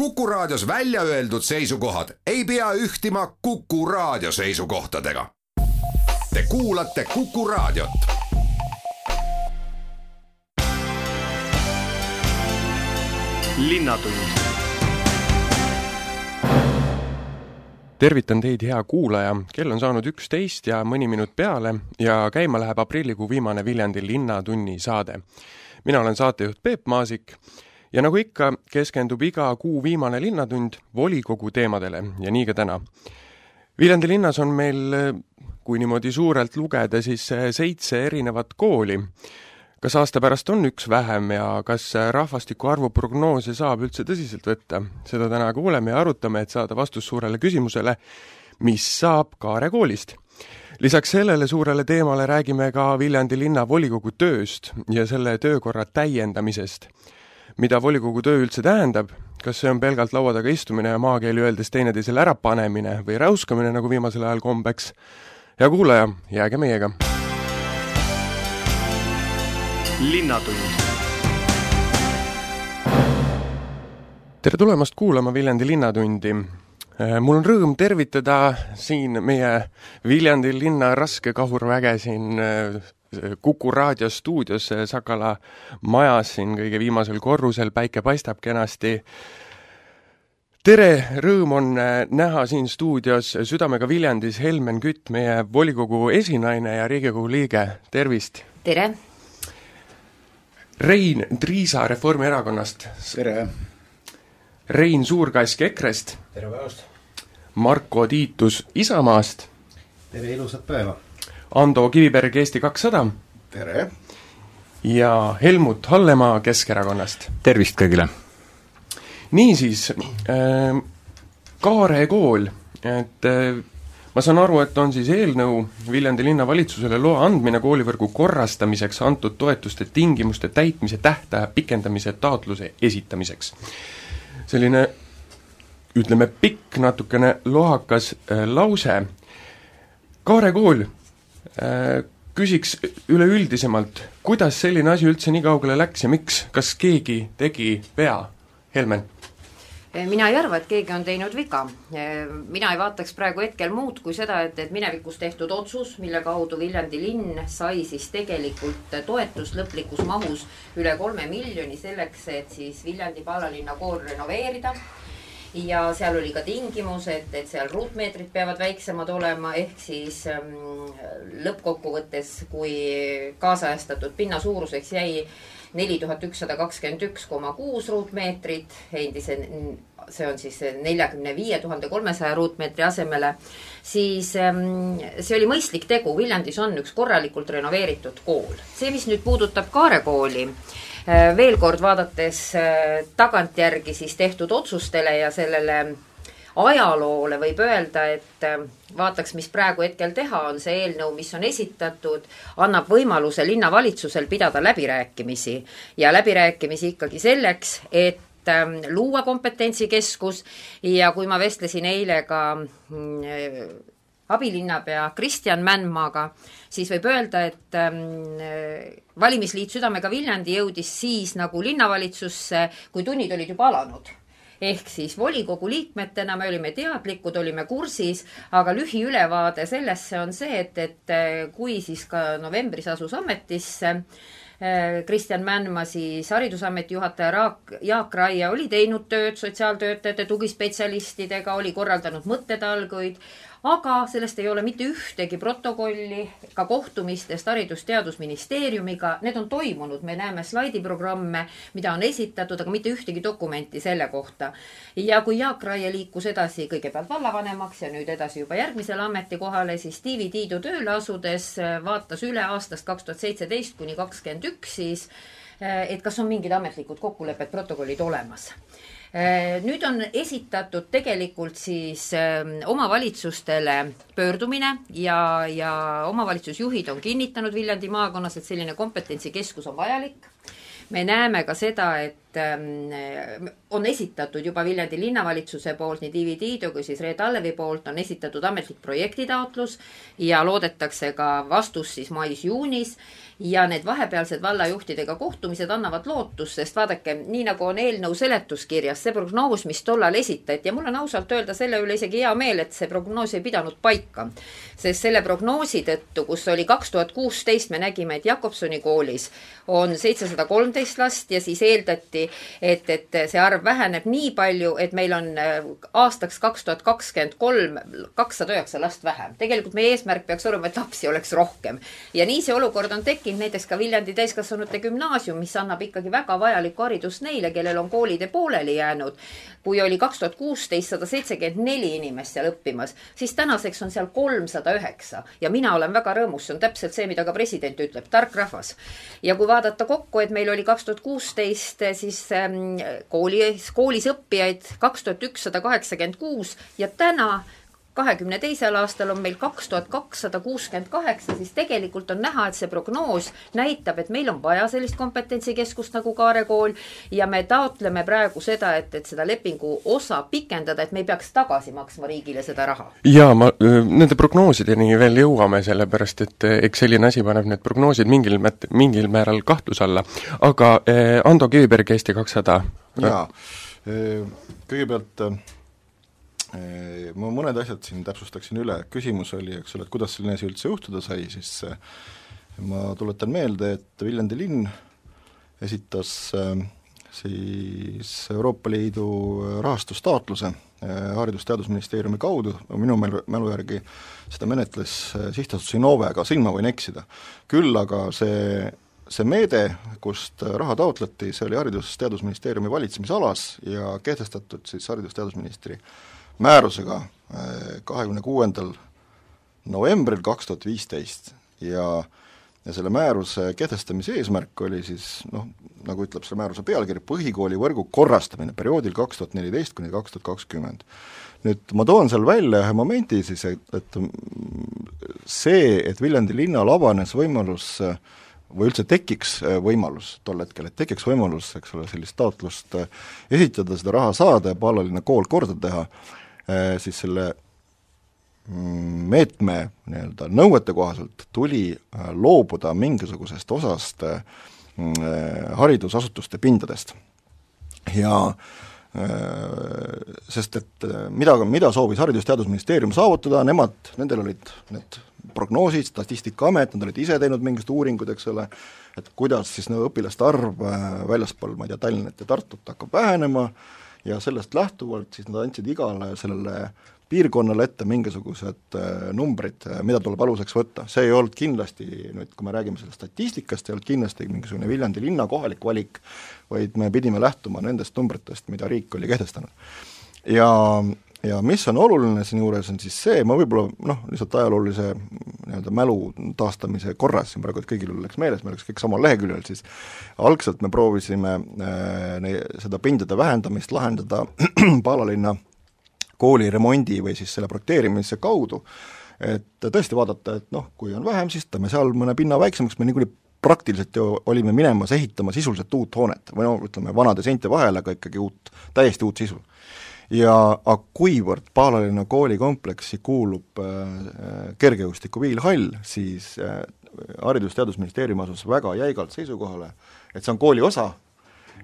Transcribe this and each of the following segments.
Kuku Raadios välja öeldud seisukohad ei pea ühtima Kuku Raadio seisukohtadega. Te kuulate Kuku Raadiot. tervitan teid, hea kuulaja, kell on saanud üksteist ja mõni minut peale ja käima läheb aprillikuu viimane Viljandi Linnatunni saade. mina olen saatejuht Peep Maasik ja nagu ikka, keskendub iga kuu viimane Linnatund volikogu teemadele ja nii ka täna. Viljandi linnas on meil, kui niimoodi suurelt lugeda, siis seitse erinevat kooli kas aasta pärast on üks vähem ja kas rahvastiku arvu prognoose saab üldse tõsiselt võtta, seda täna kuuleme ja arutame, et saada vastus suurele küsimusele, mis saab Kaare koolist. lisaks sellele suurele teemale räägime ka Viljandi linnavolikogu tööst ja selle töökorra täiendamisest. Mida volikogu töö üldse tähendab, kas see on pelgalt laua taga istumine ja maakeeli öeldes teineteisele ärapanemine või räuskamine, nagu viimasel ajal kombeks? hea kuulaja, jääge meiega linnatund. tere tulemast kuulama Viljandi Linnatundi. Äh, mul on rõõm tervitada siin meie Viljandi linna raskekahurväge siin äh, Kuku raadio stuudios Sakala majas siin kõige viimasel korrusel, päike paistab kenasti tere, rõõm on äh, näha siin stuudios südamega Viljandis Helmen Kütt, meie volikogu esinaine ja Riigikogu liige, tervist! tere! Rein Triisa Reformierakonnast. tere! Rein Suurkask EKRE-st. tere päevast! Marko Tiitus Isamaast. tere ilusat päeva! Ando Kiviberg Eesti kakssada. tere! ja Helmut Hallemaa Keskerakonnast. tervist kõigile! niisiis äh,, Kaare kool, et äh, ma saan aru, et on siis eelnõu Viljandi linnavalitsusele loa andmine koolivõrgu korrastamiseks antud toetuste tingimuste täitmise tähtaja pikendamise taotluse esitamiseks. selline ütleme, pikk, natukene lohakas äh, lause. Kaare kool küsiks üleüldisemalt, kuidas selline asi üldse nii kaugele läks ja miks, kas keegi tegi vea? Helmen Eh, mina ei arva, et keegi on teinud viga. Eh, mina ei vaataks praegu hetkel muud kui seda, et, et minevikus tehtud otsus, mille kaudu Viljandi linn sai siis tegelikult toetust lõplikus mahus üle kolme miljoni selleks, et siis Viljandi vallalinna kool renoveerida ja seal oli ka tingimus, et, et seal ruutmeetrid peavad väiksemad olema, ehk siis ähm, lõppkokkuvõttes, kui kaasajastatud pinna suuruseks jäi neli tuhat ükssada kakskümmend üks koma kuus ruutmeetrit, endise, see on siis neljakümne viie tuhande kolmesaja ruutmeetri asemele, siis ähm, see oli mõistlik tegu, Viljandis on üks korralikult renoveeritud kool. see, mis nüüd puudutab Kaare kooli, äh, veel kord vaadates äh, tagantjärgi siis tehtud otsustele ja sellele ajaloole võib öelda, et äh, vaataks, mis praegu hetkel teha, on see eelnõu, mis on esitatud, annab võimaluse linnavalitsusel pidada läbirääkimisi ja läbirääkimisi ikkagi selleks, et ähm, luua kompetentsikeskus. Ja kui ma vestlesin eile ka mm, abilinnapea Kristjan Mändmaaga, siis võib öelda, et ähm, valimisliit Südamega Viljandi jõudis siis nagu linnavalitsusse, kui tunnid olid juba alanud. Ehk siis volikogu liikmetena me olime teadlikud, olime kursis, aga lühiülevaade sellesse on see, et, et eh, kui siis ka novembris asus ametisse eh, Kristjan Mändmaa siis Haridusameti juhataja Raak, Jaak Raia oli teinud tööd sotsiaaltöötajate tugispetsialistidega, oli korraldanud mõttetalguid, aga sellest ei ole mitte ühtegi protokolli ka kohtumistest Haridus-Teadusministeeriumiga, need on toimunud, me näeme slaidiprogramme, mida on esitatud, aga mitte ühtegi dokumenti selle kohta. ja kui Jaak Raie liikus edasi kõigepealt vallavanemaks ja nüüd edasi juba järgmisele ametikohale, siis Tiivi Tiidu tööle asudes vaatas üle aastast kaks tuhat seitseteist kuni kakskümmend üks siis et kas on mingid ametlikud kokkulepped, protokollid olemas. Äh, nüüd on esitatud tegelikult siis ähm, omavalitsustele pöördumine ja, ja omavalitsusjuhid on kinnitanud Viljandi maakonnas, et selline kompetentsikeskus on vajalik. me näeme ka seda, et ähm, on esitatud juba Viljandi linnavalitsuse poolt nii Tiidu kui siis Reet Allevi poolt on esitatud ametlik projektitaotlus ja loodetakse ka vastus siis mais-juunis ja need vahepealsed vallajuhtidega kohtumised annavad lootust, sest vaadake, nii nagu on eelnõu seletuskirjas, see prognoos, mis tollal esitati ja mul on ausalt öelda selle üle isegi hea meel, et see prognoos ei pidanud paika. sest selle prognoosi tõttu, kus oli kaks tuhat kuusteist, me nägime, et Jakobsoni koolis on seitsesada kolmteist last ja siis eeldati, et, et see arv väheneb nii palju, et meil on äh, aastaks kaks tuhat kakskümmend kolm kakssada üheksa last vähem. tegelikult meie eesmärk peaks olema, et lapsi oleks rohkem. ja nii see olukord on tekkinud tekkinud näiteks ka Viljandi täiskasvanute gümnaasium, mis annab ikkagi väga vajalikku haridust neile, kellel on koolide pooleli jäänud. kui oli kaks tuhat kuusteist sada seitsekümmend neli inimest seal õppimas, siis tänaseks on seal kolmsada üheksa ja mina olen väga rõõmus, see on täpselt see, mida ka president ütleb, tark rahvas. ja kui vaadata kokku, et meil oli kaks tuhat kuusteist siis ähm, koolis, koolis õppijaid kaks tuhat ükssada kaheksakümmend kuus ja täna kahekümne teisel aastal on meil kaks tuhat kakssada kuuskümmend kaheksa, siis tegelikult on näha, et see prognoos näitab, et meil on vaja sellist kompetentsikeskust nagu Kaare kool ja me taotleme praegu seda, et, et seda lepingu osa pikendada, et me ei peaks tagasi maksma riigile seda raha. jaa, ma nende prognoosideni veel jõuame, sellepärast et eks selline asi paneb need prognoosid mingil mät-, mingil määral kahtluse alla. aga eh, Ando Kiviberg, Eesti kakssada. jaa, kõigepealt ma mõned asjad siin täpsustaksin üle, küsimus oli, eks ole, et kuidas selline asi üldse juhtuda sai, siis ma tuletan meelde, et Viljandi linn esitas siis Euroopa Liidu rahastustaotluse Haridus-Teadusministeeriumi kaudu, minu mälu, mälu järgi seda menetles sihtasutus Innove, aga siin ma võin eksida. küll aga see, see meede, kust raha taotleti, see oli Haridus-Teadusministeeriumi valitsemisalas ja kehtestatud siis haridus-teadusministri äh, määrusega äh, kahekümne kuuendal novembril kaks tuhat viisteist ja ja selle määruse kehtestamise eesmärk oli siis noh, nagu ütleb selle määruse pealkiri, põhikoolivõrgu korrastamine perioodil kaks tuhat neliteist kuni kaks tuhat kakskümmend. nüüd ma toon seal välja ühe momendi siis, et, et see, et Viljandi linnal avanes võimalus või üldse tekiks võimalus tol hetkel, et tekiks võimalus, eks ole, sellist taotlust esitada, seda raha saada ja Paalalinna kool korda teha, Äh, siis selle mm, meetme nii-öelda nõuete kohaselt tuli äh, loobuda mingisugusest osast äh, mm, haridusasutuste pindadest. ja sest et mida, mida soovis Haridus-Teadusministeerium saavutada, nemad, nendel olid need prognoosid, Statistikaamet, nad olid ise teinud mingisugused uuringud, eks ole, et kuidas siis no õpilaste arv väljaspool, ma ei tea, Tallinnat ja Tartut hakkab vähenema, ja sellest lähtuvalt siis nad andsid igale sellele piirkonnale ette mingisugused äh, numbrid, äh, mida tuleb aluseks võtta, see ei olnud kindlasti nüüd, kui me räägime sellest statistikast, ei olnud kindlasti mingisugune Viljandi linna kohalik valik, vaid me pidime lähtuma nendest numbritest, mida riik oli kehtestanud. ja ja mis on oluline siinjuures, on siis see, ma võib-olla noh, lihtsalt ajaloolise nii-öelda mälu taastamise korras siin praegu, et kõigil oleks meeles, me oleks kõik samal leheküljel, siis algselt me proovisime äh, seda pindade vähendamist lahendada Paalalinna kooli remondi või siis selle projekteerimise kaudu, et tõesti vaadata, et noh, kui on vähem, siis tõmbame seal mõne pinna väiksemaks, me niikuinii praktiliselt ju olime minemas ehitama sisuliselt uut hoonet või no ütleme, vanade seinte vahele, aga ikkagi uut, täiesti uut sisu ja aga kuivõrd Paalalinna koolikompleksi kuulub äh, kergejõustiku viilhall, siis äh, Haridus-Teadusministeerium asus väga jäigalt seisukohale, et see on kooli osa.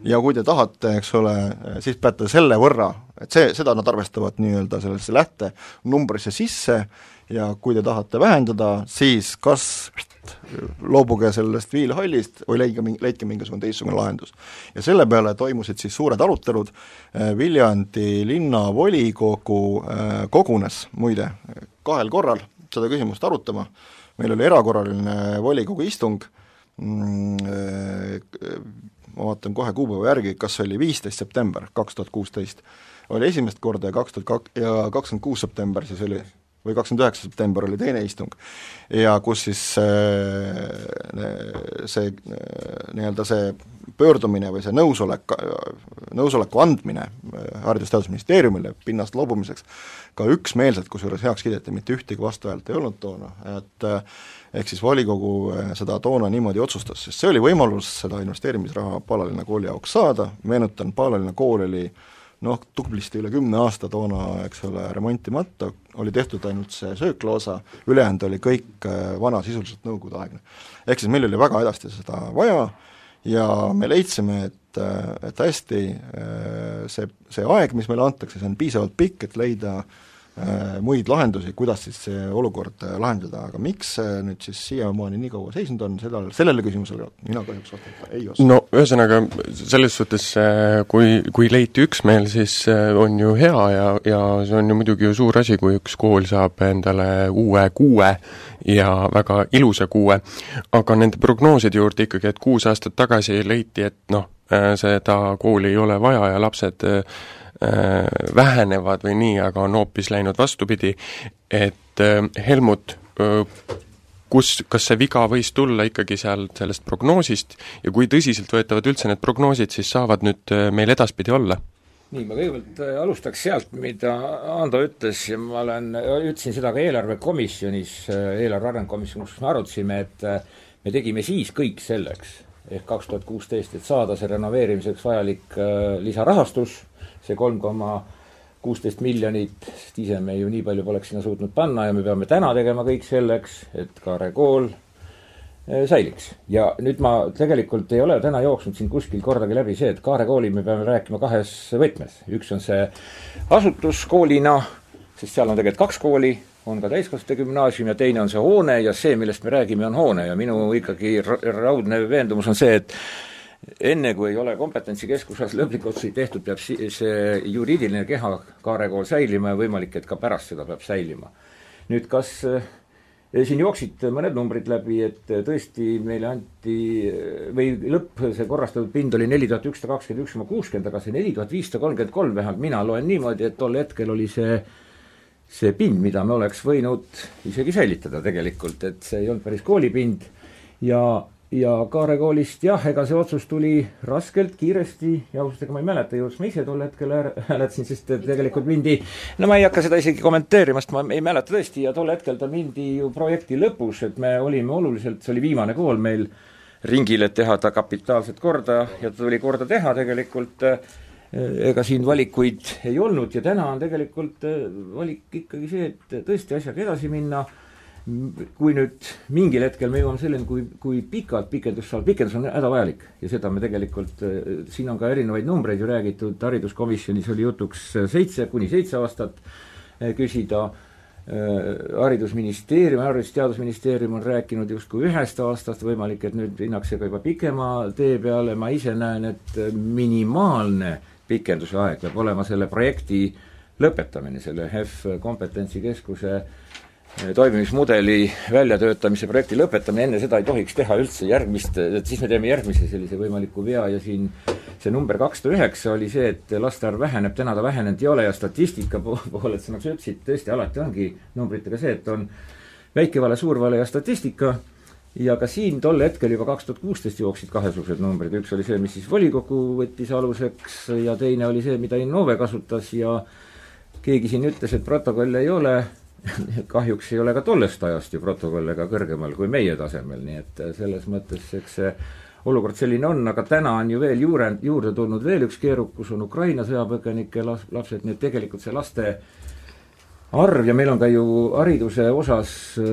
Ja kui te tahate, eks ole, siis peate selle võrra, et see, seda nad arvestavad nii-öelda sellesse lähtenumbrisse sisse. Ja kui te tahate vähendada, siis kas loobuge sellest viilhallist või leidke, leidke mingisugune teistsugune lahendus. ja selle peale toimusid siis suured arutelud, äh, Viljandi linnavolikogu äh, kogunes muide kahel korral seda küsimust arutama, meil oli erakorraline volikogu istung, mm, äh, ma vaatan kohe kuupäeva järgi, kas see oli viisteist september kaks tuhat kuusteist, oli esimest korda ja kaks tuhat kak- ja kakskümmend kuus september siis oli või kakskümmend üheksa september oli teine istung, ja kus siis see, see nii-öelda see pöördumine või see nõusolek, nõusoleku andmine Haridus-Teadusministeeriumile pinnast loobumiseks ka üksmeelselt, kusjuures heaks kiideti, mitte ühtegi vastuhäält ei olnud toona, et ehk siis volikogu seda toona niimoodi otsustas, sest see oli võimalus seda investeerimisraha Paalalinna kooli jaoks saada, meenutan, Paalalinna kool oli noh, tublisti üle kümne aasta toona, eks ole, remontimata, oli tehtud ainult see sööklaosa, ülejäänud oli kõik äh, vana, sisuliselt nõukogudeaegne. ehk siis meil oli väga hädasti seda vaja ja me leidsime, et, äh, et hästi, äh, see, see aeg, mis meile antakse, see on piisavalt pikk, et leida Äh, muid lahendusi, kuidas siis see olukord äh, lahendada, aga miks see nüüd siis siiamaani nii kaua seisnud on, seda, sellele küsimusele mina kahjuks vastata ei oska. no ühesõnaga, selles suhtes äh, kui, kui leiti üksmeel, siis on ju hea ja, ja see on ju muidugi ju suur asi, kui üks kool saab endale uue kuue ja väga ilusa kuue, aga nende prognooside juurde ikkagi, et kuus aastat tagasi leiti, et noh, seda kooli ei ole vaja ja lapsed Äh, vähenevad või nii, aga on hoopis läinud vastupidi, et äh, Helmut, äh, kus, kas see viga võis tulla ikkagi seal sellest prognoosist ja kui tõsiseltvõetavad üldse need prognoosid siis saavad nüüd meil edaspidi olla? nii, ma kõigepealt alustaks sealt, mida Ando ütles ja ma olen, ütlesin seda ka eelarvekomisjonis, eelarve arengukomisjonis, kus me arutasime, et me tegime siis kõik selleks, ehk kaks tuhat kuusteist, et saada see renoveerimiseks vajalik lisarahastus see kolm koma kuusteist miljonit, sest ise me ju nii palju poleks sinna suutnud panna ja me peame täna tegema kõik selleks, et Kaare kool eh, säiliks. ja nüüd ma tegelikult ei ole täna jooksnud siin kuskil kordagi läbi see, et Kaare kooli me peame rääkima kahes võtmes. üks on see asutus koolina, sest seal on tegelikult kaks kooli, on ka täiskasvanute gümnaasium ja teine on see hoone ja see, millest me räägime, on hoone ja minu ikkagi raudne veendumus on see, et enne, kui ei ole kompetentsikeskuses lõplikke otsuseid tehtud, peab see juriidiline keha Kaare kool säilima ja võimalik, et ka pärast seda peab säilima. nüüd kas äh, siin jooksid mõned numbrid läbi, et tõesti meile anti või lõpp, see korrastatud pind oli neli tuhat ükssada kakskümmend üks koma kuuskümmend, aga see neli tuhat viissada kolmkümmend kolm, vähemalt mina loen niimoodi, et tol hetkel oli see see pind, mida me oleks võinud isegi säilitada tegelikult, et see ei olnud päris koolipind ja ja Kaare koolist jah, ega see otsus tuli raskelt, kiiresti. Ja ausalt, ega ma ei mäleta, kuidas ma ise tol hetkel hääletasin, sest tegelikult mindi, no ma ei hakka seda isegi kommenteerima, sest ma ei mäleta tõesti. Ja tol hetkel ta mindi ju projekti lõpus, et me olime oluliselt, see oli viimane kool meil ringil, et teha ta kapitaalselt korda. Ja ta tuli korda teha tegelikult. Ega siin valikuid ei olnud. Ja täna on tegelikult valik ikkagi see, et tõesti asjaga edasi minna kui nüüd mingil hetkel me jõuame selleni, kui, kui pikalt pikendus saab, pikendus on hädavajalik. Ja seda me tegelikult, äh, siin on ka erinevaid numbreid ju räägitud, hariduskomisjonis oli jutuks seitse kuni seitse aastat äh, küsida, äh, haridusministeerium, Haridus-Teadusministeerium on rääkinud justkui ühest aastast, võimalik, et nüüd minnakse ka juba pikema tee peale, ma ise näen, et minimaalne pikenduse aeg peab olema selle projekti lõpetamine, selle HEV kompetentsikeskuse toimimismudeli väljatöötamise projekti lõpetamine, enne seda ei tohiks teha üldse järgmist, et siis me teeme järgmise sellise võimaliku vea ja siin see number kakssada üheksa oli see, et laste arv väheneb, täna ta vähenenud ei ole ja statistika poolelt, sa nagu sa ütlesid, tõesti alati ongi numbritega see, et on väike vale, suur vale ja statistika. Ja ka siin tol hetkel juba kaks tuhat kuusteist jooksid kahesugused numbrid, üks oli see, mis siis volikogu võttis aluseks ja teine oli see, mida Innove kasutas ja keegi siin ütles, et protokolle ei ole kahjuks ei ole ka tollest ajast ju protokoll ega kõrgemal kui meie tasemel, nii et äh, selles mõttes eks see olukord selline on, aga täna on ju veel juure, juurde tulnud veel üks keerukus, on Ukraina sõjapõgenike las-, lapsed, nii et tegelikult see laste arv ja meil on ka ju hariduse osas äh,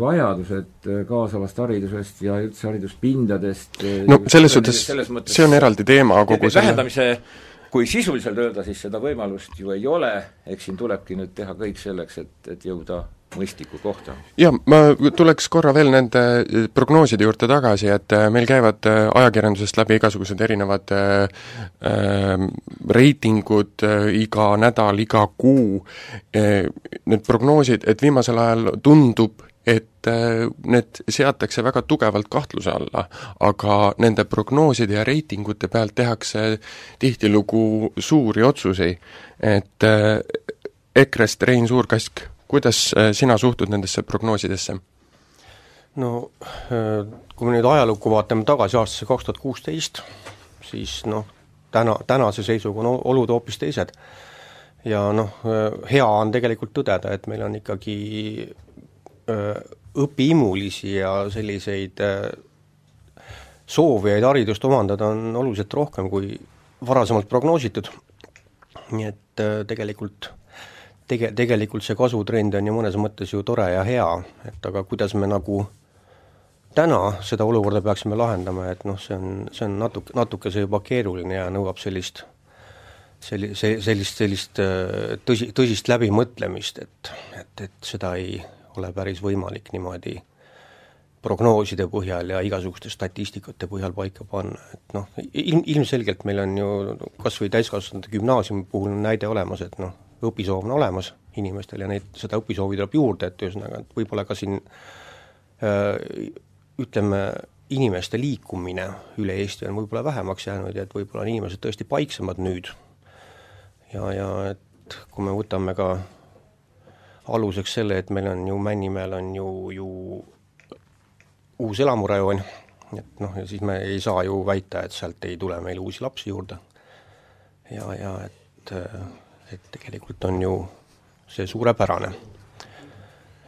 vajadused äh, kaasavast haridusest ja üldse hariduspindadest. no selles suhtes, see on eraldi teema kogu selle vähendamise kui sisuliselt öelda, siis seda võimalust ju ei ole, eks siin tulebki nüüd teha kõik selleks, et, et jõuda mõistliku kohta. jah, ma tuleks korra veel nende eh, prognooside juurde tagasi, et eh, meil käivad eh, ajakirjandusest läbi igasugused erinevad äh, reitingud äh, iga nädal, iga kuu äh,, need prognoosid, et viimasel ajal tundub, et äh, need seatakse väga tugevalt kahtluse alla, aga nende prognooside ja reitingute pealt tehakse tihtilugu suuri otsuseid, et äh, EKRE-st Rein Suurkask kuidas äh, sina suhtud nendesse prognoosidesse? no kui me nüüd ajalukku vaatame tagasi aastasse kaks tuhat kuusteist, siis noh, täna, tänase seisuga on olud hoopis teised. ja noh, hea on tegelikult tõdeda, et meil on ikkagi õpiimulisi ja selliseid soovijaid haridust omandada on oluliselt rohkem, kui varasemalt prognoositud. nii et tegelikult tege-, tegelikult see kasvutrend on ju mõnes mõttes ju tore ja hea, et aga kuidas me nagu täna seda olukorda peaksime lahendama, et noh, see on, see on natuke, natukese juba keeruline ja nõuab sellist selli-, see, sellist, sellist äh, tõsi, tõsist läbimõtlemist, et, et, et seda ei ole päris võimalik niimoodi prognooside põhjal ja igasuguste statistikate põhjal paika panna, et noh, ilm, ilmselgelt meil on ju kas või täiskasvanute gümnaasiumi puhul näide olemas, et noh, õpisoov on olemas inimestel ja neid, seda õpisoovi tuleb juurde, et ühesõnaga, et võib-olla ka siin äh, ütleme, inimeste liikumine üle Eesti on võib-olla vähemaks jäänud ja et võib-olla on inimesed tõesti paiksemad nüüd. ja, ja et kui me võtame ka aluseks selle, et meil on ju Männimäel on ju, ju uus elamurajoon, et noh, ja siis me ei saa ju väita, et sealt ei tule meile uusi lapsi juurde. ja, ja et et tegelikult on ju see suurepärane.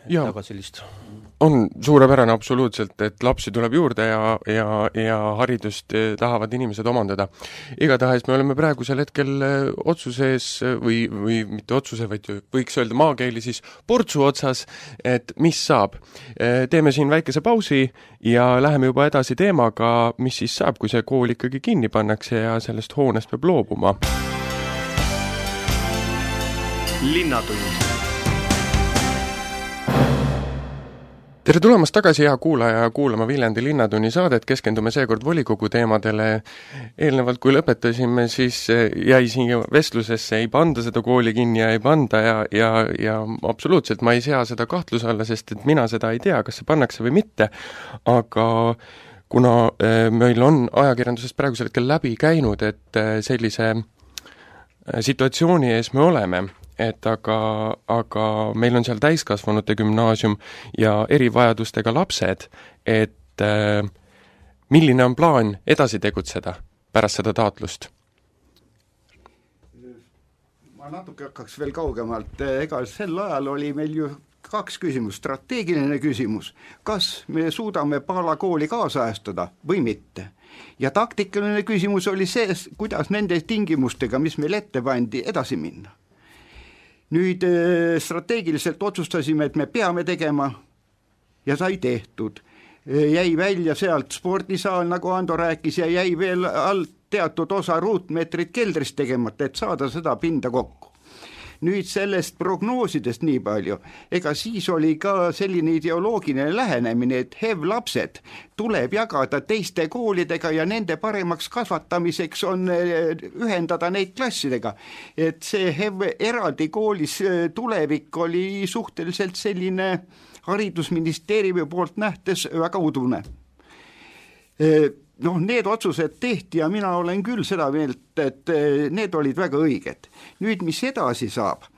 Aga sellist on suurepärane absoluutselt, et lapsi tuleb juurde ja, ja, ja haridust eh, tahavad inimesed omandada. igatahes me oleme praegusel hetkel eh, otsuse ees eh, või, või mitte otsuse, vaid võiks öelda maakeeli siis portsu otsas, et mis saab. teeme siin väikese pausi ja läheme juba edasi teemaga, mis siis saab, kui see kool ikkagi kinni pannakse ja sellest hoonest peab loobuma linnatund. Tere tulemast tagasi, hea kuulaja, kuulama Viljandi Linnatunni saadet, keskendume seekord volikogu teemadele. eelnevalt, kui lõpetasime, siis jäi siin vestlusesse, ei panda seda kooli kinni ja ei panda ja, ja, ja absoluutselt ma ei sea seda kahtluse alla, sest et mina seda ei tea, kas see pannakse või mitte, aga kuna äh, meil on ajakirjandusest praegusel hetkel läbi käinud, et äh, sellise äh, situatsiooni ees me oleme et aga, aga meil on seal täiskasvanute gümnaasium ja erivajadustega lapsed, et äh, milline on plaan edasi tegutseda pärast seda taotlust? ma natuke hakkaks veel kaugemalt, ega sel ajal oli meil ju kaks küsimust, strateegiline küsimus, kas me suudame Paala kooli kaasajastada või mitte ja taktikaline küsimus oli see, kuidas nende tingimustega, mis meil ette pandi, edasi minna nüüd äh, strateegiliselt otsustasime, et me peame tegema ja sai tehtud. Äh, jäi välja sealt spordisaal, nagu Ando rääkis, ja jäi veel alt teatud osa ruutmeetrit keldrist tegemata, et saada seda pinda kokku nüüd sellest prognoosidest nii palju, ega siis oli ka selline ideoloogiline lähenemine, et HEV-lapsed tuleb jagada teiste koolidega ja nende paremaks kasvatamiseks on eh, ühendada neid klassidega. et see HEV eraldi koolis eh, tulevik oli suhteliselt selline haridusministeeriumi poolt nähtes väga udune eh, noh, need otsused tehti ja mina olen küll seda meelt, et eh, need olid väga õiged. nüüd, mis edasi saab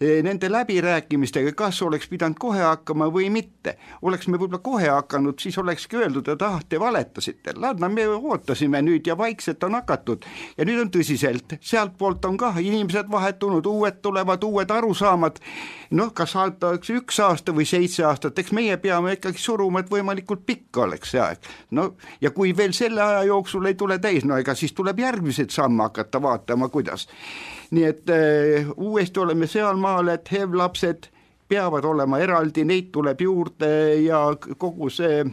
nende läbirääkimistega, kas oleks pidanud kohe hakkama või mitte. oleks me võib-olla kohe hakanud, siis olekski öeldud, et ah, te valetasite, ladna, me ootasime nüüd ja vaikselt on hakatud. ja nüüd on tõsiselt, sealtpoolt on kah inimesed vahetunud, uued tulevad, uued arusaamad, noh, kas antakse üks aasta või seitse aastat, eks meie peame ikkagi suruma, et võimalikult pikk oleks see aeg. no ja kui veel selle aja jooksul ei tule täis, no ega siis tuleb järgmiseid samme hakata vaatama, kuidas nii et äh, uuesti oleme sealmaal, et HEV-lapsed peavad olema eraldi, neid tuleb juurde ja kogu see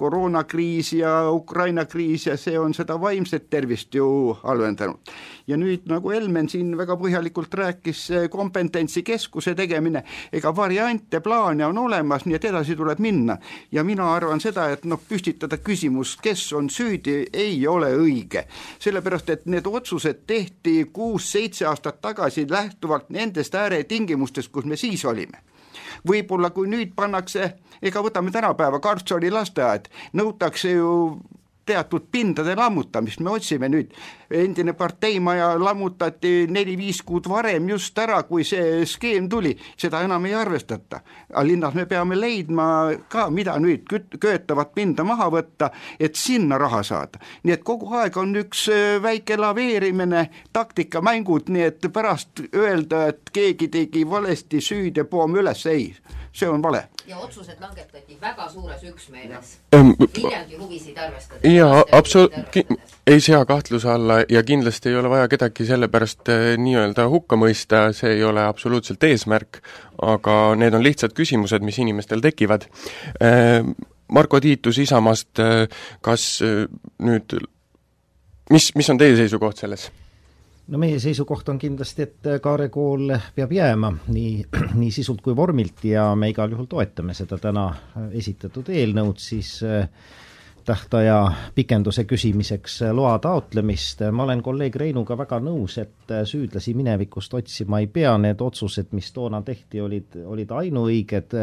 koroonakriis ja Ukraina kriis ja see on seda vaimset tervist ju halvendanud. ja nüüd, nagu Helmen siin väga põhjalikult rääkis, kompetentsikeskuse tegemine, ega variante, plaane on olemas, nii et edasi tuleb minna. ja mina arvan seda, et noh, püstitada küsimus, kes on süüdi, ei ole õige. sellepärast, et need otsused tehti kuus-seitse aastat tagasi lähtuvalt nendest ääretingimustest, kus me siis olime võib-olla kui nüüd pannakse, ega võtame tänapäeva, Karlssoni lasteaed, nõutakse ju teatud pindade lammutamist, me otsime nüüd, endine parteimaja lammutati neli-viis kuud varem just ära, kui see skeem tuli, seda enam ei arvestata. aga linnas me peame leidma ka, mida nüüd küt-, köetavat pinda maha võtta, et sinna raha saada. nii et kogu aeg on üks äh, väike laveerimine, taktikamängud, nii et pärast öelda, et keegi tegi valesti süüd ja poom üles, ei, see on vale ja otsused langetati väga suures üksmeeles. Ähm, Viljandi huvisid arvestades. jaa, absoluut-, ei sea kahtluse alla ja kindlasti ei ole vaja kedagi selle pärast äh, nii-öelda hukka mõista, see ei ole absoluutselt eesmärk, aga need on lihtsad küsimused, mis inimestel tekivad. Äh, Marko Tiitus Isamaast, äh, kas nüüd, mis, mis on teie seisukoht selles? No meie seisukoht on kindlasti, et Kaare kool peab jääma nii, nii sisult kui vormilt ja me igal juhul toetame seda täna esitatud eelnõud, siis äh, tähtaja pikenduse küsimiseks loa taotlemist. ma olen kolleeg Reinuga väga nõus, et süüdlasi minevikust otsima ei pea, need otsused, mis toona tehti, olid, olid ainuõiged,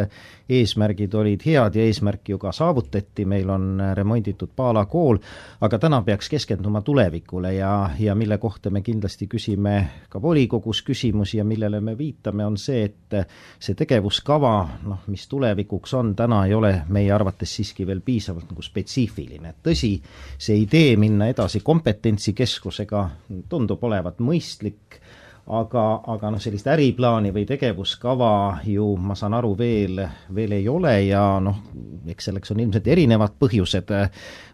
eesmärgid olid head ja eesmärk ju ka saavutati, meil on remonditud Paala kool, aga täna peaks keskenduma tulevikule ja, ja mille kohta me kindlasti küsime ka volikogus küsimusi ja millele me viitame, on see, et see tegevuskava, noh, mis tulevikuks on, täna ei ole meie arvates siiski veel piisavalt nagu spetsiifiline spetsiifiline. tõsi, see idee minna edasi kompetentsikeskusega tundub olevat mõistlik, aga, aga noh, sellist äriplaani või tegevuskava ju ma saan aru, veel, veel ei ole ja noh, eks selleks on ilmselt erinevad põhjused,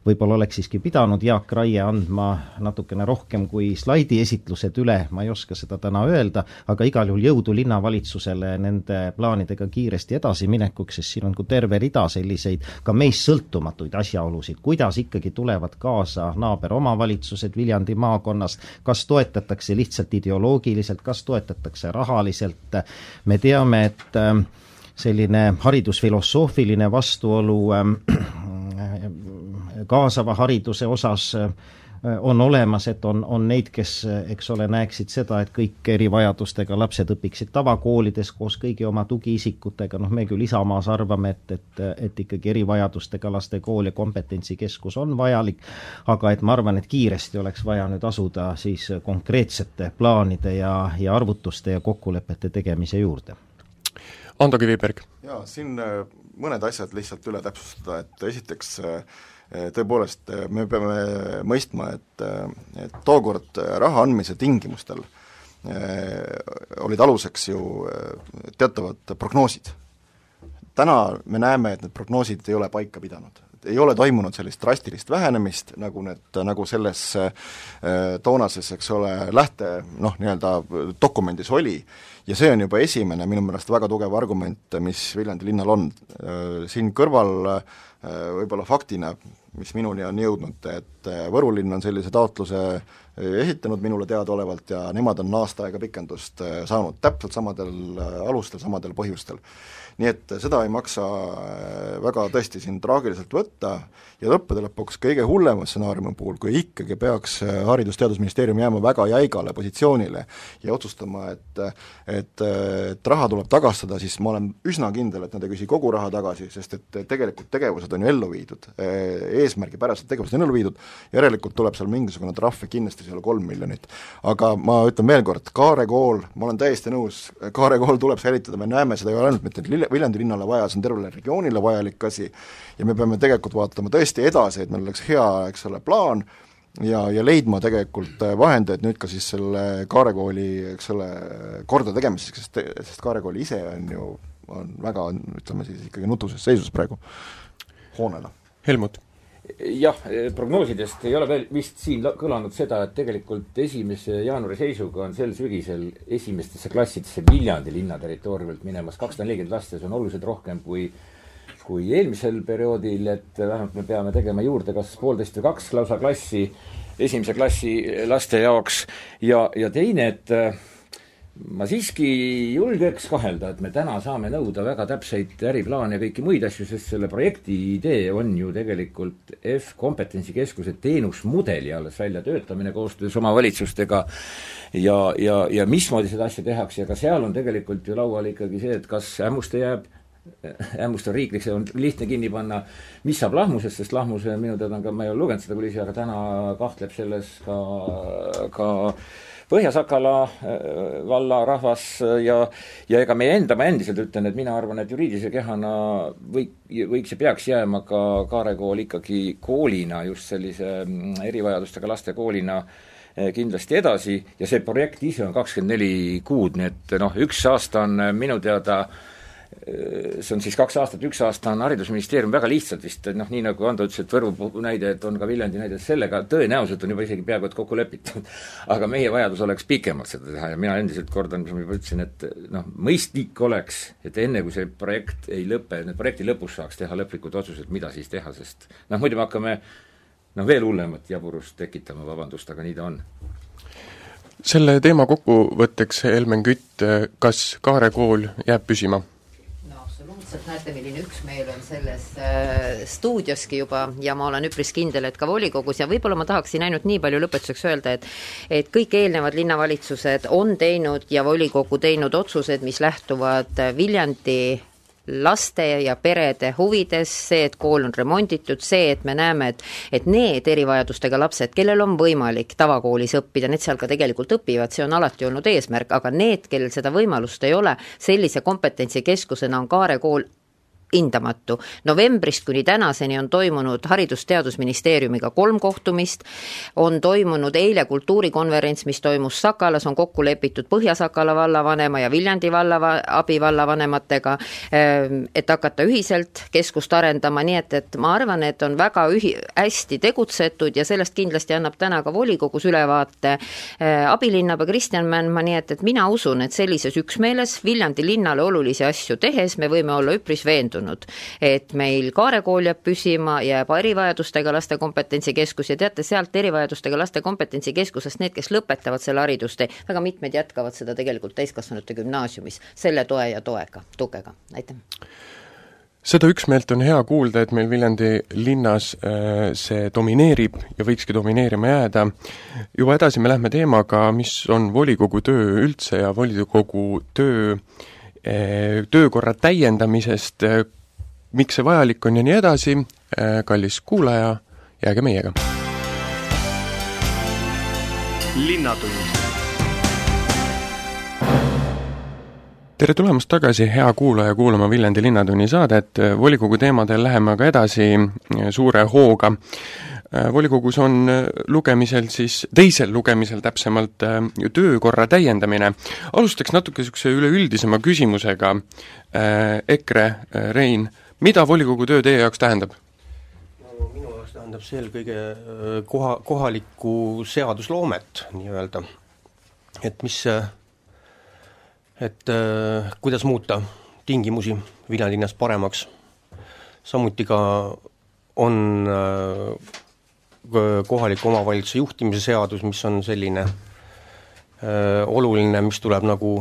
võib-olla oleks siiski pidanud Jaak Raie andma natukene rohkem kui slaidi esitlused üle, ma ei oska seda täna öelda, aga igal juhul jõudu linnavalitsusele nende plaanidega kiiresti edasiminekuks, sest siin on ka terve rida selliseid ka meist sõltumatuid asjaolusid, kuidas ikkagi tulevad kaasa naaberomavalitsused Viljandi maakonnas, kas toetatakse lihtsalt ideoloogiliselt, kas toetatakse rahaliselt, me teame, et äh, selline haridusfilosoofiline vastuolu äh, kaasava hariduse osas äh, on olemas, et on, on neid, kes, eks ole, näeksid seda, et kõik erivajadustega lapsed õpiksid tavakoolides koos kõigi oma tugiisikutega, noh, me küll Isamaas arvame, et, et, et ikkagi erivajadustega laste kool ja kompetentsikeskus on vajalik, aga et ma arvan, et kiiresti oleks vaja nüüd asuda siis konkreetsete plaanide ja, ja arvutuste ja kokkulepete tegemise juurde. Ando Kiviberg. jaa, siin äh, mõned asjad lihtsalt üle täpsustada, et esiteks äh, tõepoolest, eh, me peame mõistma, et, eh, et tookord raha andmise tingimustel olid aluseks ju teatavad prognoosid. täna me näeme, et need prognoosid ei ole paika pidanud. ei ole toimunud sellist drastilist vähenemist, nagu need, nagu selles toonases, eks ole, lähte noh, nii-öelda dokumendis oli, ja see on juba esimene minu meelest väga tugev argument, mis Viljandi linnal on. Siin kõrval võib-olla faktina mis minuni on jõudnud, et äh, Võru linn on sellise taotluse äh, esitanud minule teadaolevalt ja nemad on aasta aega pikendust äh, saanud täpselt samadel alustel, samadel põhjustel nii et seda ei maksa äh, väga tõesti siin traagiliselt võtta ja lõppude lõpuks kõige hullema stsenaariumi puhul, kui ikkagi peaks äh, Haridus-Teadusministeerium jääma väga jäigale positsioonile ja otsustama, et et, et raha tuleb tagastada, siis ma olen üsna kindel, et nad ei küsi kogu raha tagasi, sest et tegelikult tegevused on ju ellu viidud, äh, eesmärgipärased tegevused on ellu viidud, järelikult tuleb seal mingisugune trahv ja kindlasti see ei ole kolm miljonit. aga ma ütlen veel kord, Kaare kool, ma olen täiesti nõus, Kaare kool tuleb säilitada, me näeme seda ju ainult mitte Viljandi linnale vaja, see on tervele regioonile vajalik asi ja me peame tegelikult vaatama tõesti edasi, et meil oleks hea, eks ole, plaan ja, ja leidma tegelikult vahendeid nüüd ka siis selle Kaare kooli, eks ole, kordategemiseks, sest, sest Kaare kool ise on ju, on väga, ütleme siis ikkagi nutuses seisus praegu hoonena. Helmut jah, prognoosidest ei ole veel vist siin kõlanud seda, et tegelikult esimese jaanuari seisuga on sel sügisel esimestesse klassidesse Viljandi linna territooriumilt minemas kakssada nelikümmend last ja see on oluliselt rohkem kui kui eelmisel perioodil, et vähemalt me peame tegema juurde kas poolteist või kaks lausa klassi esimese klassi laste jaoks. Ja, ja teine, et ma siiski julgeks kahelda, et me täna saame nõuda väga täpseid äriplaane ja kõiki muid asju, sest selle projekti idee on ju tegelikult F-kompetentsikeskuse teenusmudeli alles väljatöötamine koostöös omavalitsustega ja, ja, ja mismoodi seda asja tehakse ja ka seal on tegelikult ju laual ikkagi see, et kas Ämmuste jääb ämmustav riiklik, see on lihtne kinni panna, mis saab lahmusest, sest lahmuse minu teada on ka, ma ei ole lugenud seda kulisi, aga täna kahtleb selles ka, ka Põhja-Sakala äh, valla rahvas ja, ja ega meie enda, ma endiselt ütlen, et mina arvan, et juriidilise kehana või, võiks ja peaks jääma ka Kaare kool ikkagi koolina, just sellise mm, erivajadustega laste koolina äh, kindlasti edasi. Ja see projekt ise on kakskümmend neli kuud, nii et noh, üks aasta on minu teada äh, see on siis kaks aastat, üks aasta on Haridusministeerium väga lihtsalt vist, noh, nii nagu Ando ütles, et Võrvu näide, et on ka Viljandi näide, sellega tõenäoliselt on juba isegi peaaegu et kokku lepitud. aga meie vajadus oleks pikemalt seda teha ja mina endiselt kordan, mis ma juba ütlesin, et noh, mõistlik oleks, et enne, kui see projekt ei lõpe, nüüd projekti lõpus saaks teha lõplikud otsused, mida siis teha, sest noh, muidu me hakkame noh, veel hullemat jaburust tekitama, vabandust, aga nii ta on selle teema kokkuvõtteks, Helmen Kütt, kas Kaare kool jääb püsima? Täpselt näete, milline üksmeel on selles äh, stuudioski juba ja ma olen üpris kindel, et ka volikogus. Ja võib-olla ma tahaksin ainult nii palju lõpetuseks öelda, et et kõik eelnevad linnavalitsused on teinud ja volikogu teinud otsused, mis lähtuvad Viljandi laste ja perede huvides, see, et kool on remonditud, see, et me näeme, et et need erivajadustega lapsed, kellel on võimalik tavakoolis õppida, need seal ka tegelikult õpivad, see on alati olnud eesmärk, aga need, kellel seda võimalust ei ole, sellise kompetentsikeskusena on Kaare kool hindamatu. novembrist kuni tänaseni on toimunud Haridus-Teadusministeeriumiga kolm kohtumist, on toimunud eile kultuurikonverents, mis toimus Sakalas, on kokku lepitud Põhja-Sakala vallavanema ja Viljandi valla abivallavanematega, ehm, et hakata ühiselt keskust arendama, nii et, et ma arvan, et on väga ühi-, hästi tegutsetud ja sellest kindlasti annab täna ka volikogus ülevaate ehm, abilinnapea Kristjan Mändmaa, nii et, et mina usun, et sellises üksmeeles Viljandi linnale olulisi asju tehes me võime olla üpris veendunud, muutunud. et meil Kaare kool jääb püsima, jääb erivajadustega laste kompetentsikeskus ja teate, sealt erivajadustega laste kompetentsikeskusest need, kes lõpetavad selle haridustee, väga mitmed jätkavad seda tegelikult täiskasvanute gümnaasiumis selle toe ja toega, tukega, aitäh seda üksmeelt on hea kuulda, et meil Viljandi linnas äh, see domineerib ja võikski domineerima jääda. juba edasi me lähme teemaga, mis on volikogu töö üldse ja volikogu töö äh, töökorra täiendamisest, miks see vajalik on ja nii edasi, äh, kallis kuulaja, jääge meiega. linnatund tere tulemast tagasi, hea kuulaja, kuulama Viljandi Linnatunni saadet, volikogu teemadel läheme aga edasi suure hooga. Äh, volikogus on lugemisel siis, teisel lugemisel täpsemalt, töökorra täiendamine. alustaks natuke niisuguse üleüldisema küsimusega, EKRE, Rein mida volikogu töö teie jaoks tähendab? no minu jaoks tähendab see eelkõige äh, koha, kohalikku seadusloomet nii-öelda. et mis, äh, et äh, kuidas muuta tingimusi Viljandi linnas paremaks, samuti ka on kohaliku omavalitsuse juhtimise seadus, mis on selline öö, oluline, mis tuleb nagu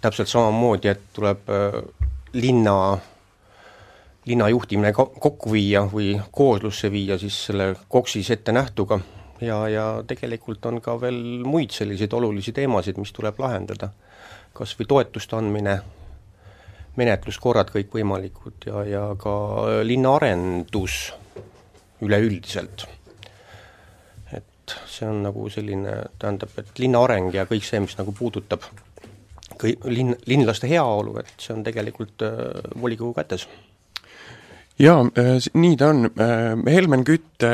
täpselt samamoodi, et tuleb öö, linna linna juhtimine kokku viia või kooslusse viia siis selle KOKS-is ette nähtuga ja, ja tegelikult on ka veel muid selliseid olulisi teemasid, mis tuleb lahendada. kas või toetuste andmine, menetluskorrad kõikvõimalikud ja, ja ka linnaarendus üleüldiselt. See on nagu selline, tähendab, et linna areng ja kõik see, mis nagu puudutab kõi-, linn, linlaste heaolu, et see on tegelikult äh, volikogu kätes jaa, äh, nii ta on. Äh, Helmen Kütt,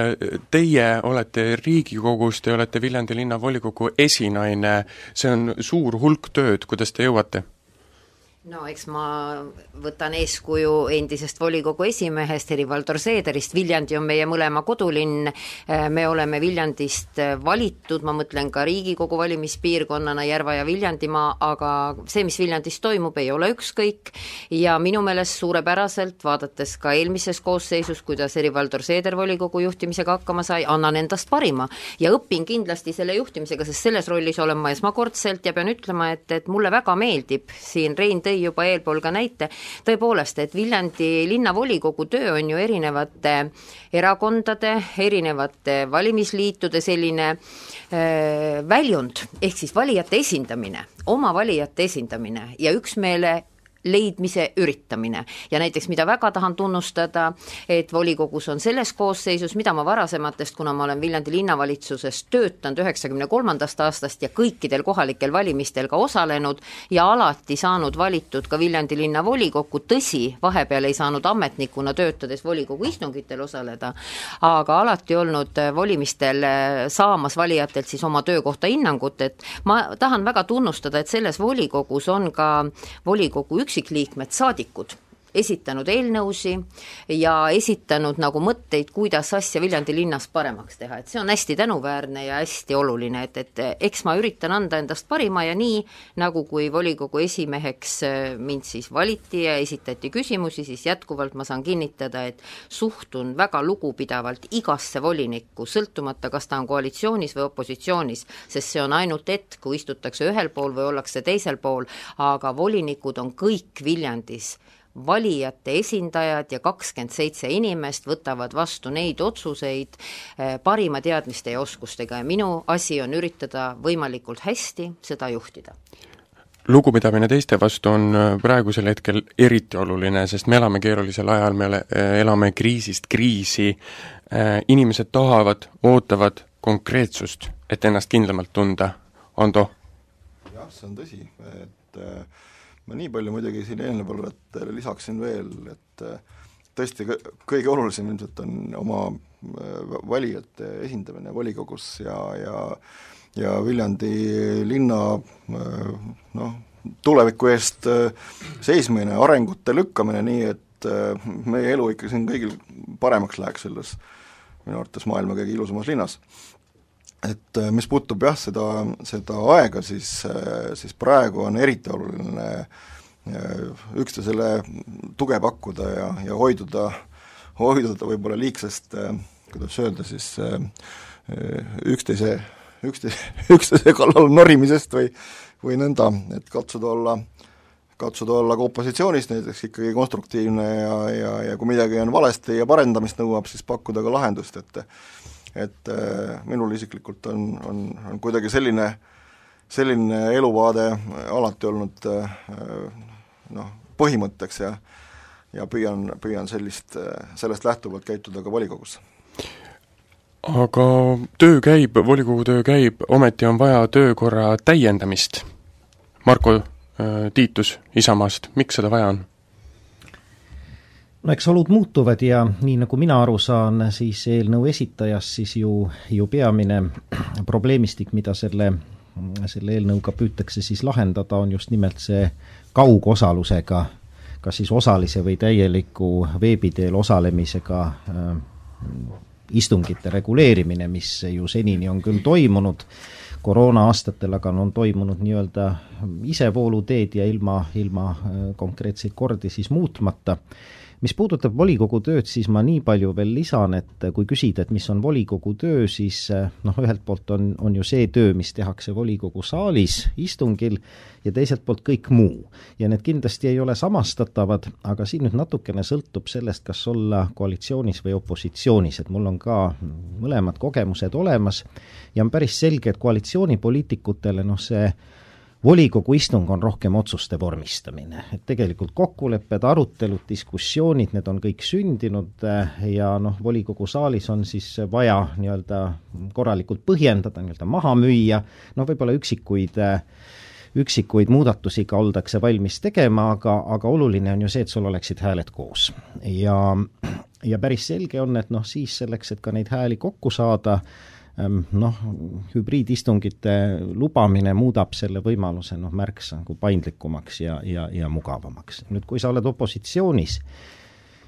teie olete Riigikogus, te olete Viljandi linnavolikogu esinaine, see on suur hulk tööd, kuidas te jõuate? No eks ma võtan eeskuju endisest volikogu esimehest Helir-Valdor Seederist, Viljandi on meie mõlema kodulinn, me oleme Viljandist valitud, ma mõtlen ka Riigikogu valimispiirkonnana Järva ja Viljandimaa, aga see, mis Viljandis toimub, ei ole ükskõik. Ja minu meelest suurepäraselt, vaadates ka eelmises koosseisus, kuidas Helir-Valdor Seeder volikogu juhtimisega hakkama sai, annan endast parima. Ja õpin kindlasti selle juhtimisega, sest selles rollis olen ma esmakordselt ja pean ütlema, et, et mulle väga meeldib siin Rein tõi juba eelpool ka näite, tõepoolest, et Viljandi linnavolikogu töö on ju erinevate erakondade, erinevate valimisliitude selline äh, väljund, ehk siis valijate esindamine, oma valijate esindamine ja üksmeele leidmise üritamine. ja näiteks, mida väga tahan tunnustada, et volikogus on selles koosseisus, mida ma varasematest, kuna ma olen Viljandi linnavalitsuses töötanud üheksakümne kolmandast aastast ja kõikidel kohalikel valimistel ka osalenud ja alati saanud valitud ka Viljandi linnavolikokku, tõsi, vahepeal ei saanud ametnikuna töötades volikogu istungitel osaleda, aga alati olnud valimistel saamas valijatelt siis oma töökohta hinnangut, et ma tahan väga tunnustada, et selles volikogus on ka volikogu üksikliikmed, saadikud esitanud eelnõusi ja esitanud nagu mõtteid, kuidas asja Viljandi linnas paremaks teha, et see on hästi tänuväärne ja hästi oluline, et, et eks ma üritan anda endast parima ja nii, nagu kui volikogu esimeheks äh, mind siis valiti ja esitati küsimusi, siis jätkuvalt ma saan kinnitada, et suhtun väga lugupidavalt igasse volinikku, sõltumata, kas ta on koalitsioonis või opositsioonis, sest see on ainult hetk, kui istutakse ühel pool või ollakse teisel pool, aga volinikud on kõik Viljandis valijate esindajad ja kakskümmend seitse inimest võtavad vastu neid otsuseid eh, parima teadmiste ja oskustega ja minu asi on üritada võimalikult hästi seda juhtida lugupidamine teiste vastu on eh, praegusel hetkel eriti oluline, sest me elame keerulisel ajal, me eh, elame kriisist kriisi, inimesed tahavad, ootavad konkreetsust, et ennast kindlamalt tunda. Ando? jah, see on tõsi, et äh, ma nii palju muidugi siin eelnevale lisaksin veel, et äh, tõesti kõige olulisem ilmselt on oma äh, valijate esindamine volikogus ja, ja ja Viljandi linna äh, noh, tuleviku eest seismine, arengute lükkamine nii, et meie elu ikka siin kõigil paremaks läheks selles minu arvates maailma kõige ilusamas linnas et äh, mis puutub jah, seda, seda aega, siis, äh, siis praegu on eriti oluline äh, üksteisele tuge pakkuda ja, ja hoiduda, hoiduda võib-olla liigsest, kuidas öelda siis, üksteise, üksteise, üksteise kallal norimisest või või nõnda, et katsuda olla, katsuda olla ka opositsioonis näiteks ikkagi konstruktiivne ja, ja, ja kui midagi on valesti ja parendamist nõuab, siis pakkuda ka lahendust, et et äh, minul isiklikult on, on, on kuidagi selline, selline eluvaade alati olnud äh, noh, põhimõtteks ja ja püüan, püüan sellist, sellest lähtuvalt käituda ka volikogus. aga töö käib, volikogu töö käib, ometi on vaja töökorra täiendamist. Marko äh, Tiitus Isamaast, miks seda vaja on? No eks olud muutuvad ja nii, nagu mina aru saan, siis eelnõu esitajas siis ju, ju peamine probleemistik, mida selle, selle eelnõuga püütakse siis lahendada, on just nimelt see kaugosalusega, kas siis osalise või täieliku veebi teel osalemisega äh, istungite reguleerimine, mis ju senini on küll toimunud, koroona aastatel aga on toimunud nii-öelda isevooluteed ja ilma, ilma äh, konkreetseid kordi siis muutmata mis puudutab volikogu tööd, siis ma nii palju veel lisan, et kui küsida, et mis on volikogu töö, siis eh, noh, ühelt poolt on, on ju see töö, mis tehakse volikogu saalis, istungil, ja teiselt poolt kõik muu. ja need kindlasti ei ole samastatavad, aga siin nüüd natukene sõltub sellest, kas olla koalitsioonis või opositsioonis, et mul on ka mõlemad kogemused olemas ja on päris selge, et koalitsioonipoliitikutele noh, see volikogu istung on rohkem otsuste vormistamine, et tegelikult kokkulepped, arutelud, diskussioonid, need on kõik sündinud eh, ja noh, volikogu saalis on siis vaja nii-öelda korralikult põhjendada, nii-öelda maha müüa, noh võib-olla üksikuid äh, üksikuid muudatusi ka oldakse valmis tegema, aga, aga oluline on ju see, et sul oleksid hääled koos. ja, ja päris selge on, et noh, siis selleks, et ka neid hääli kokku saada, noh, hübriidistungite lubamine muudab selle võimaluse noh, märksa nagu paindlikumaks ja, ja, ja mugavamaks. nüüd, kui sa oled opositsioonis,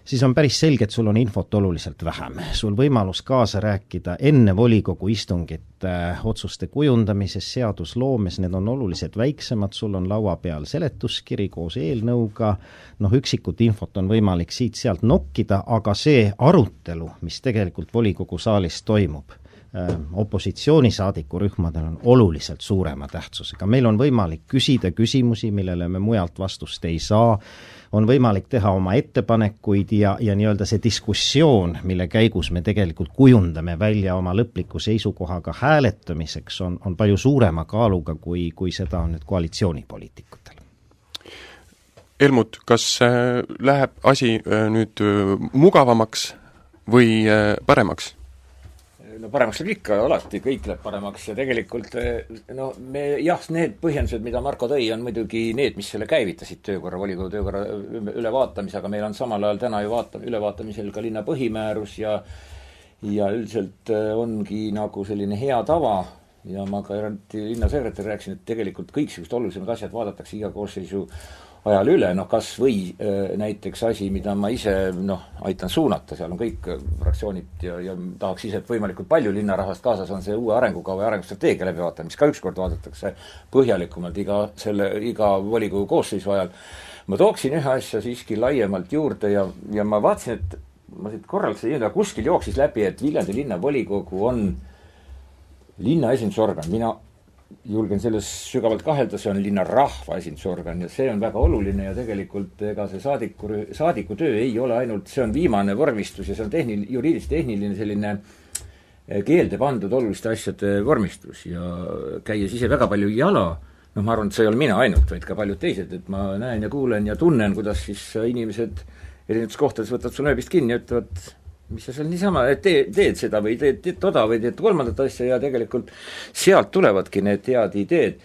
siis on päris selge, et sul on infot oluliselt vähem. sul võimalus kaasa rääkida enne volikogu istungit äh, otsuste kujundamises, seadusloomes, need on oluliselt väiksemad, sul on laua peal seletuskiri koos eelnõuga, noh, üksikut infot on võimalik siit-sealt nokkida, aga see arutelu, mis tegelikult volikogu saalis toimub opositsioonisaadiku rühmadel on oluliselt suurema tähtsusega. meil on võimalik küsida küsimusi, millele me mujalt vastust ei saa, on võimalik teha oma ettepanekuid ja, ja nii-öelda see diskussioon, mille käigus me tegelikult kujundame välja oma lõpliku seisukoha ka hääletamiseks, on, on palju suurema kaaluga, kui, kui seda on nüüd koalitsioonipoliitikutel Helmut, kas läheb asi nüüd mugavamaks või paremaks? No paremaks läheb ikka, alati kõik läheb paremaks ja tegelikult no me jah, need põhjendused, mida Marko tõi, on muidugi need, mis selle käivitasid töökorra, volikogu töökorra ülevaatamise, aga meil on samal ajal täna ju vaata-, ülevaatamisel ka linna põhimäärus ja ja üldiselt ongi nagu selline hea tava ja ma ka eraldi linnasekretär rääkisin, et tegelikult kõiksugused olulisemad asjad vaadatakse iga koosseisu ajal üle, noh kas või äh, näiteks asi, mida ma ise noh, aitan suunata, seal on kõik äh, fraktsioonid ja, ja tahaks ise, et võimalikult palju linnarahvast kaasas on see uue arengukava ja arengustrateegia läbivaatamine, mis ka ükskord vaadatakse põhjalikumalt iga selle, iga volikogu koosseisu ajal. ma tooksin ühe asja siiski laiemalt juurde ja, ja ma vaatasin, et ma siit korraldasin, kuskil jooksis läbi, et Viljandi linnavolikogu on linna esindusorgan, mina julgen selles sügavalt kahelda, see on linna rahvaesindusorgan ja see on väga oluline ja tegelikult ega see saadiku, saadiku töö ei ole ainult, see on viimane vormistus ja see on tehnil-, juriidilis-tehniline selline eh, keelde pandud oluliste asjade vormistus ja käies ise väga palju jala, noh, ma arvan, et see ei ole mina ainult, vaid ka paljud teised, et ma näen ja kuulen ja tunnen, kuidas siis inimesed erinevates kohtades võtavad su nööbist kinni ja ütlevad, mis sa seal niisama teed, teed seda või teed, teed toda või teed kolmandat asja ja tegelikult sealt tulevadki need head ideed.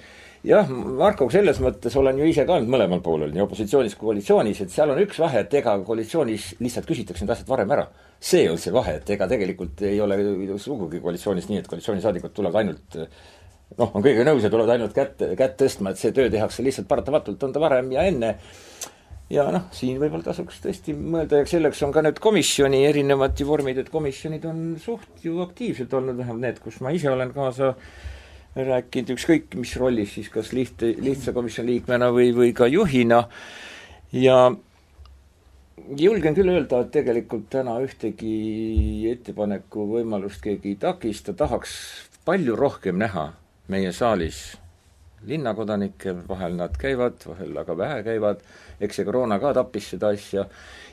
jah, Marko, selles mõttes olen ju ise ka olnud mõlemal poolel, nii opositsioonis kui koalitsioonis, et seal on üks vahe, et ega koalitsioonis lihtsalt küsitakse need asjad varem ära. see on see vahe, et ega tegelikult ei ole sugugi koalitsioonis nii, et koalitsioonisaadikud tulevad ainult noh, on kõigega nõus ja tulevad ainult kätt, kätt tõstma, et see töö tehakse lihtsalt paratamatult, on ta varem ja enne ja noh, siin võib-olla tasuks tõesti mõelda ja selleks on ka need komisjoni erinevad ju vormid, et komisjonid on suht ju aktiivselt olnud, vähemalt need, kus ma ise olen kaasa rääkinud, ükskõik mis rollis siis, kas liht-, lihtsa komisjoni liikmena või, või ka juhina. Ja julgen küll öelda, et tegelikult täna ühtegi ettepaneku võimalust keegi ei takista, tahaks palju rohkem näha meie saalis linnakodanikke, vahel nad käivad, vahel aga vähe käivad, eks see koroona ka tappis seda asja,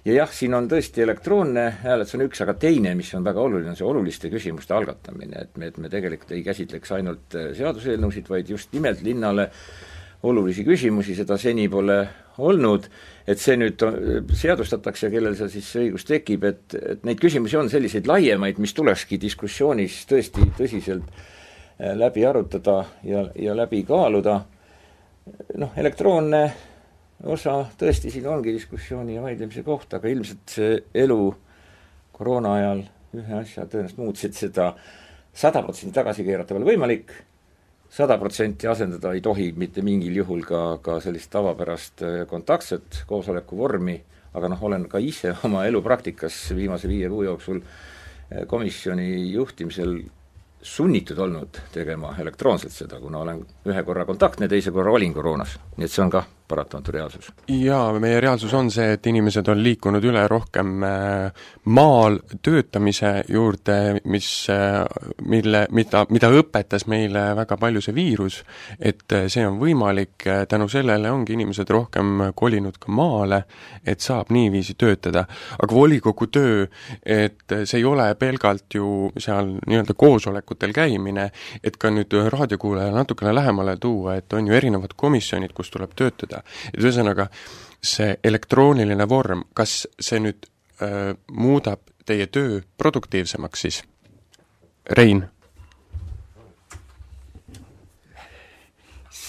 ja jah, siin on tõesti elektroonne hääletus on üks, aga teine, mis on väga oluline, on see oluliste küsimuste algatamine, et me, et me tegelikult ei käsitleks ainult äh, seaduseelnõusid, vaid just nimelt linnale olulisi küsimusi, seda seni pole olnud, et see nüüd äh, seadustatakse kellel seal siis see õigus tekib, et, et neid küsimusi on selliseid laiemaid, mis tulekski diskussioonis tõesti tõsiselt läbi arutada ja, ja läbi kaaluda, noh, elektroonne osa tõesti siin ongi diskussiooni ja vaidlemise koht, aga ilmselt see elu koroona ajal ühe asja tõenäoliselt muutis, et seda sada protsenti tagasi keerata pole võimalik, sada protsenti asendada ei tohi mitte mingil juhul ka, ka sellist tavapärast äh, kontaktset koosoleku vormi, aga noh, olen ka ise oma elupraktikas viimase viie kuu jooksul äh, komisjoni juhtimisel sunnitud olnud tegema elektroonselt seda, kuna olen ühe korra kontaktne, teise korra olin koroonas, nii et see on kah paratamatu reaalsus. jaa, meie reaalsus on see, et inimesed on liikunud üle rohkem äh, maal töötamise juurde, mis, äh, mille, mida, mida õpetas meile väga palju see viirus, et äh, see on võimalik, tänu sellele ongi inimesed rohkem kolinud ka maale, et saab niiviisi töötada. aga volikogu töö, et see ei ole pelgalt ju seal nii-öelda koosolekutel käimine, et ka nüüd raadiokuulajale natukene lähemale tuua, et on ju erinevad komisjonid, kus tuleb töötada, et ühesõnaga, see elektrooniline vorm, kas see nüüd öö, muudab teie töö produktiivsemaks siis? Rein?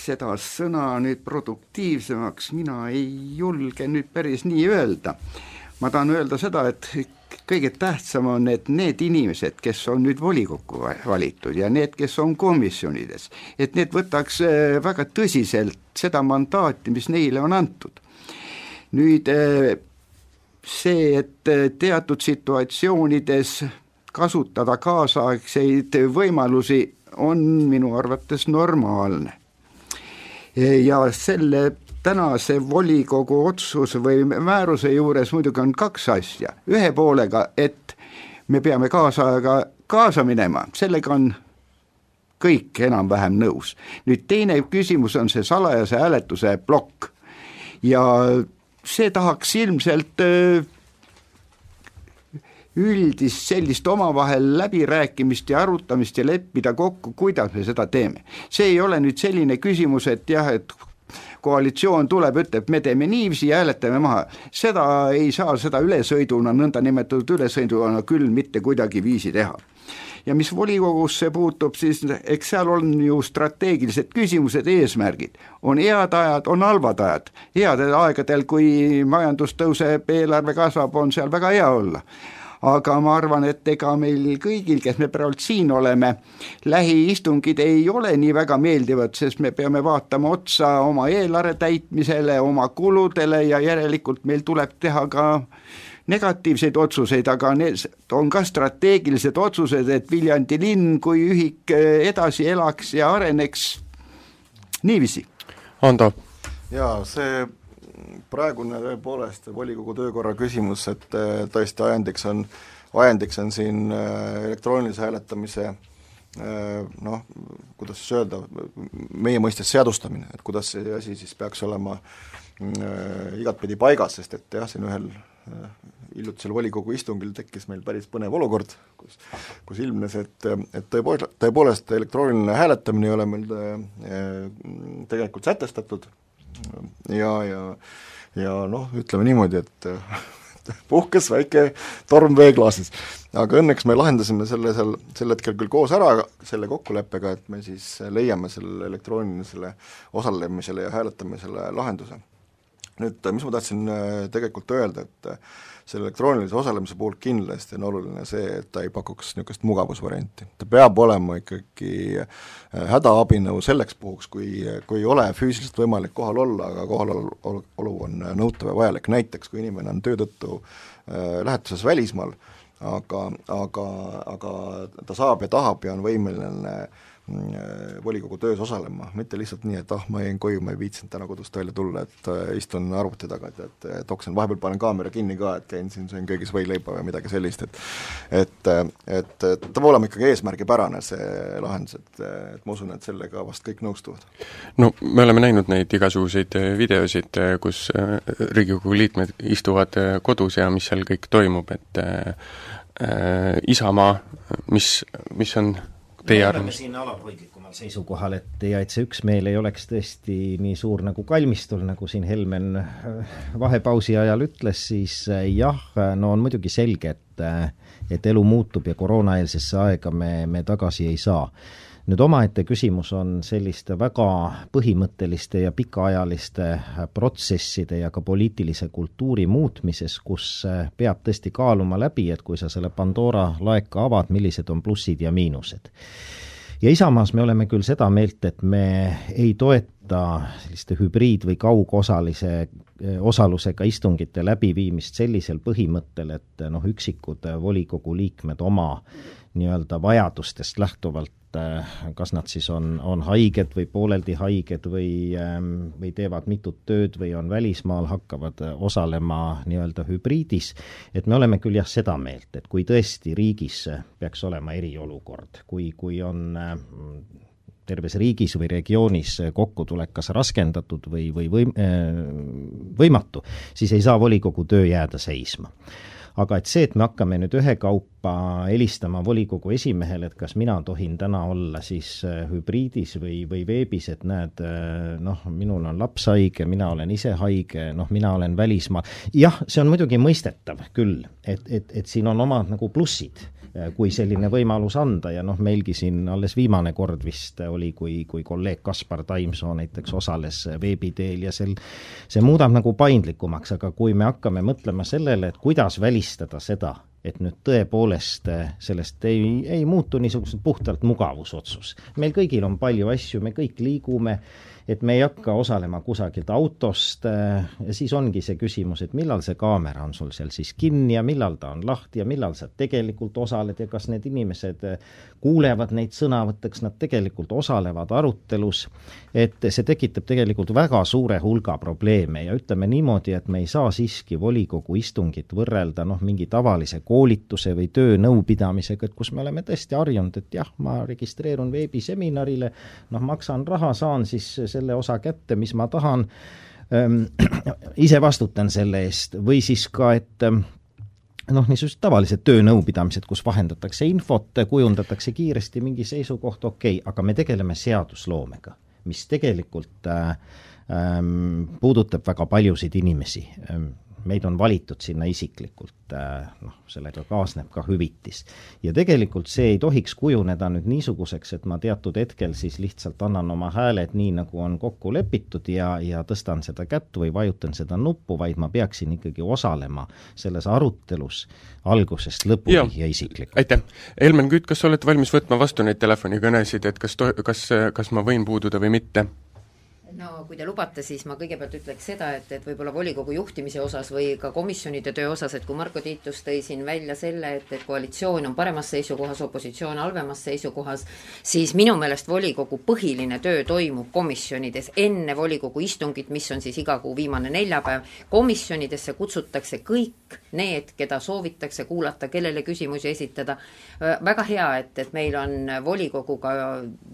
seda sõna nüüd produktiivsemaks mina ei julge nüüd päris nii öelda. ma tahan öelda seda, et kõige tähtsam on, et need inimesed, kes on nüüd volikokku valitud ja need, kes on komisjonides, et need võtaks äh, väga tõsiselt seda mandaati, mis neile on antud. nüüd äh, see, et äh, teatud situatsioonides kasutada kaasaegseid võimalusi, on minu arvates normaalne. ja selle tänase volikogu otsuse või määruse juures muidugi on kaks asja, ühe poolega, et me peame kaasaega kaasa minema, sellega on kõik enam-vähem nõus. nüüd teine küsimus on see salajase hääletuse plokk ja see tahaks ilmselt üldist sellist omavahel läbirääkimist ja arutamist ja leppida kokku, kuidas me seda teeme. see ei ole nüüd selline küsimus, et jah, et koalitsioon tuleb, ütleb, me teeme niiviisi ja hääletame maha. seda ei saa seda ülesõiduna, nõndanimetatud ülesõiduna küll mitte kuidagiviisi teha ja mis volikogusse puutub, siis eks seal on ju strateegilised küsimused, eesmärgid. on head ajad, on halvad ajad. headel aegadel, kui majandus tõuseb, eelarve kasvab, on seal väga hea olla aga ma arvan, et ega meil kõigil, kes me praegu siin oleme, lähiistungid ei ole nii väga meeldivad, sest me peame vaatama otsa oma eelarve täitmisele, oma kuludele ja järelikult meil tuleb teha ka negatiivseid otsuseid, aga need on ka strateegilised otsused, et Viljandi linn kui ühik edasi elaks ja areneks niiviisi. Ando? jaa, see praegune tõepoolest volikogu töökorra küsimus, et äh, tõesti ajendiks on, ajendiks on siin äh, elektroonilise hääletamise äh, noh, kuidas siis öelda, meie mõistes seadustamine, et kuidas see asi siis peaks olema igatpidi paigas, sest et jah, siin ühel hiljutisel volikogu istungil tekkis meil päris põnev olukord, kus, kus ilmnes, et, et tõepoolest, tõepoolest elektrooniline hääletamine ei ole meil tegelikult sätestatud ja, ja ja noh, ütleme niimoodi, et puhkes väike torm veeklaasis. aga õnneks me lahendasime selle seal sel hetkel küll koos ära, selle kokkuleppega, et me siis leiame sellele elektroonilisele osalemisele ja hääletamisele lahenduse. nüüd, mis ma tahtsin äh, tegelikult öelda, et selle elektroonilise osalemise puhul kindlasti on oluline see, et ta ei pakuks niisugust mugavusvarianti. ta peab olema ikkagi äh, hädaabinõu selleks puhuks, kui, kui ei ole füüsiliselt võimalik kohal olla, aga kohalolu on nõutav ja vajalik, näiteks kui inimene on töö tõttu äh, lähetuses välismaal, aga, aga, aga ta saab ja tahab ja on võimeline äh, volikogu töös osalema, mitte lihtsalt nii, et ah, ma jäin koju, ma ei viitsinud täna kodust välja tulla, et äh, istun arvuti taga, et, et, et oksen, vahepeal panen kaamera kinni ka, et käin siin, söön köögis võileiba või midagi sellist, et et, et, et ta peab olema ikkagi eesmärgipärane, see lahendus, et, et ma usun, et sellega vast kõik nõustuvad. no me oleme näinud neid igasuguseid videosid, kus äh, Riigikogu liikmed istuvad kodus ja mis seal kõik toimub, et äh, Isamaa, mis, mis on teie arvamus? oleme siin alalhoidlikumal seisukohal, et ja et see üksmeel ei oleks tõesti nii suur nagu kalmistul, nagu siin Helmen äh, vahepausi ajal ütles, siis äh, jah, no on muidugi selge, et äh, et elu muutub ja koroonaeelsesse aega me, me tagasi ei saa nüüd omaette küsimus on selliste väga põhimõtteliste ja pikaajaliste protsesside ja ka poliitilise kultuuri muutmises, kus peab tõesti kaaluma läbi, et kui sa selle Pandora laeka avad, millised on plussid ja miinused. Ja Isamaas me oleme küll seda meelt, et me ei toeta selliste hübriid- või kaugosalise, osalusega istungite läbiviimist sellisel põhimõttel, et noh, üksikud volikogu liikmed oma nii-öelda vajadustest lähtuvalt et äh, kas nad siis on, on haiged või pooleldi haiged või, ähm, või teevad mitut tööd või on välismaal, hakkavad äh, osalema nii-öelda hübriidis, et me oleme küll jah, seda meelt, et kui tõesti riigis peaks olema eriolukord, kui, kui on äh, terves riigis või regioonis kokkutulek kas raskendatud või, või võim-, võimatu, siis ei saa volikogu töö jääda seisma aga et see, et me hakkame nüüd ühekaupa helistama volikogu esimehele, et kas mina tohin täna olla siis äh, hübriidis või, või veebis, et näed, äh, noh, minul on laps haige, mina olen ise haige, noh, mina olen välismaal, jah, see on muidugi mõistetav küll, et, et, et siin on omad nagu plussid kui selline võimalus anda ja noh, meilgi siin alles viimane kord vist oli, kui, kui kolleeg Kaspar Taimsoo näiteks osales veebi teel ja sel, see muudab nagu paindlikumaks, aga kui me hakkame mõtlema sellele, et kuidas välistada seda, et nüüd tõepoolest äh, sellest ei, ei muutu niisugused puhtalt mugavusotsus. meil kõigil on palju asju, me kõik liigume et me ei hakka osalema kusagilt autost äh, ja siis ongi see küsimus, et millal see kaamera on sul seal siis kinni ja millal ta on lahti ja millal sa tegelikult osaled ja kas need inimesed äh, kuulevad neid sõnavõtte, kas nad tegelikult osalevad arutelus, et see tekitab tegelikult väga suure hulga probleeme ja ütleme niimoodi, et me ei saa siiski volikogu istungit võrrelda noh, mingi tavalise koolituse või töönõupidamisega, et kus me oleme tõesti harjunud, et jah, ma registreerun veebiseminarile, noh, maksan raha, saan siis selle osa kätte, mis ma tahan, ise vastutan selle eest või siis ka, et noh, niisugused tavalised töönõupidamised, kus vahendatakse infot, kujundatakse kiiresti mingi seisukoht, okei okay,, aga me tegeleme seadusloomega, mis tegelikult äh, ähm, puudutab väga paljusid inimesi. Ähm, meid on valitud sinna isiklikult, äh, noh, sellega kaasneb ka hüvitis. ja tegelikult see ei tohiks kujuneda nüüd niisuguseks, et ma teatud hetkel siis lihtsalt annan oma hääled nii, nagu on kokku lepitud ja, ja tõstan seda kätt või vajutan seda nuppu, vaid ma peaksin ikkagi osalema selles arutelus algusest lõpuni ja, ja isiklikult. aitäh! Helmen Kütt, kas sa oled valmis võtma vastu neid telefonikõnesid, et kas to-, kas, kas ma võin puududa või mitte? no kui te lubate, siis ma kõigepealt ütleks seda, et, et võib-olla volikogu juhtimise osas või ka komisjonide töö osas, et kui Marko Tiitus tõi siin välja selle, et, et koalitsioon on paremas seisukohas, opositsioon halvemas seisukohas, siis minu meelest volikogu põhiline töö toimub komisjonides enne volikogu istungit, mis on siis iga kuu viimane neljapäev. komisjonidesse kutsutakse kõik need, keda soovitakse kuulata, kellele küsimusi esitada. väga hea, et, et meil on volikoguga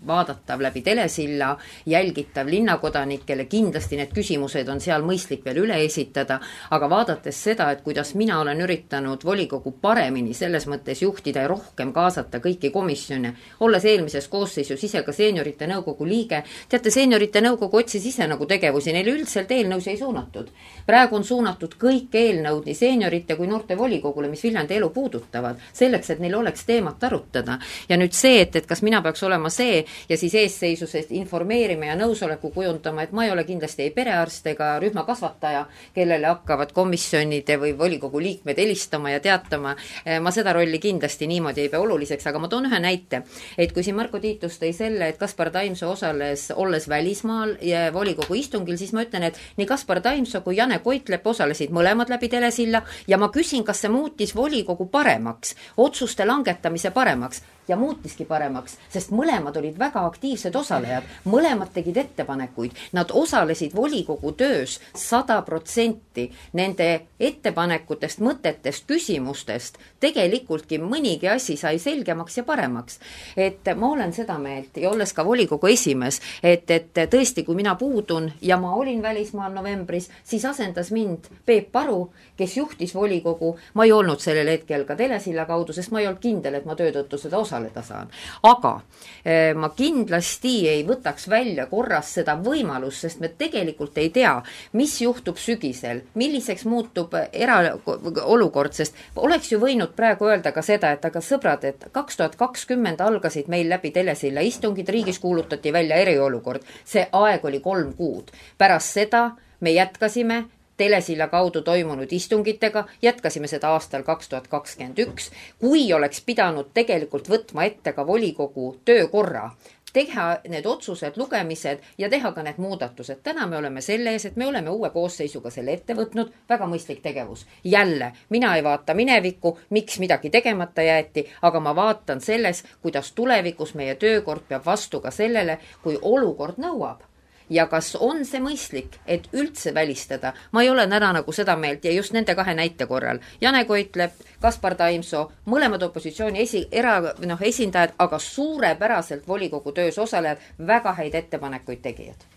vaadatav läbi telesilla, jälgitav linnakoda, kodanikele, kindlasti need küsimused on seal mõistlik veel üle esitada, aga vaadates seda, et kuidas mina olen üritanud volikogu paremini selles mõttes juhtida ja rohkem kaasata kõiki komisjone, olles eelmises koosseisus ise ka seeniorite nõukogu liige, teate, seeniorite nõukogu otsis ise nagu tegevusi, neile üldiselt eelnõusid ei suunatud. praegu on suunatud kõik eelnõud nii seeniorite kui noorte volikogule, mis Viljandi elu puudutavad, selleks, et neil oleks teemat arutada. ja nüüd see, et, et kas mina peaks olema see ja siis eesseisusest informeerima ja nõusoleku kujundama, rõhutama, et ma ei ole kindlasti ei perearst ega rühmakasvataja, kellele hakkavad komisjonide või volikogu liikmed helistama ja teatama. Eh, ma seda rolli kindlasti niimoodi ei pea oluliseks, aga ma toon ühe näite. et kui siin Marko Tiitus tõi selle, et Kaspar Taimsoo osales, olles välismaal ja volikogu istungil, siis ma ütlen, et nii Kaspar Taimsoo kui Jane Koitlep osalesid mõlemad läbi telesilla ja ma küsin, kas see muutis volikogu paremaks, otsuste langetamise paremaks ja muutiski paremaks, sest mõlemad olid väga aktiivsed osalejad, mõlemad tegid ettepanekuid, nad osalesid volikogu töös sada protsenti nende ettepanekutest, mõtetest, küsimustest. tegelikultki mõnigi asi sai selgemaks ja paremaks. et ma olen seda meelt ja olles ka volikogu esimees, et, et tõesti, kui mina puudun ja ma olin välismaal novembris, siis asendas mind Peep Paru, kes juhtis volikogu, ma ei olnud sellel hetkel ka telesilla kaudu, sest ma ei olnud kindel, et ma töö tõttu seda osaleda osaleda saan. aga eh, ma kindlasti ei võtaks välja korras seda võimalust, sest me tegelikult ei tea, mis juhtub sügisel, milliseks muutub eraolukord, sest oleks ju võinud praegu öelda ka seda, et aga sõbrad, et kaks tuhat kakskümmend algasid meil läbi telesilla istungid, riigis kuulutati välja eriolukord. see aeg oli kolm kuud. pärast seda me jätkasime telesilla kaudu toimunud istungitega, jätkasime seda aastal kaks tuhat kakskümmend üks, kui oleks pidanud tegelikult võtma ette ka volikogu töökorra, teha need otsused, lugemised ja teha ka need muudatused. täna me oleme selle ees, et me oleme uue koosseisuga selle ette võtnud, väga mõistlik tegevus. jälle, mina ei vaata minevikku, miks midagi tegemata jäeti, aga ma vaatan selles, kuidas tulevikus meie töökord peab vastu ka sellele, kui olukord nõuab ja kas on see mõistlik, et üldse välistada, ma ei ole täna nagu seda meelt ja just nende kahe näite korral, Jane Koitlep, Kaspar Taimsoo, mõlemad opositsiooni esi, era, noh, esindajad, aga suurepäraselt volikogu töös osalejad, väga häid ettepanekuid tegijad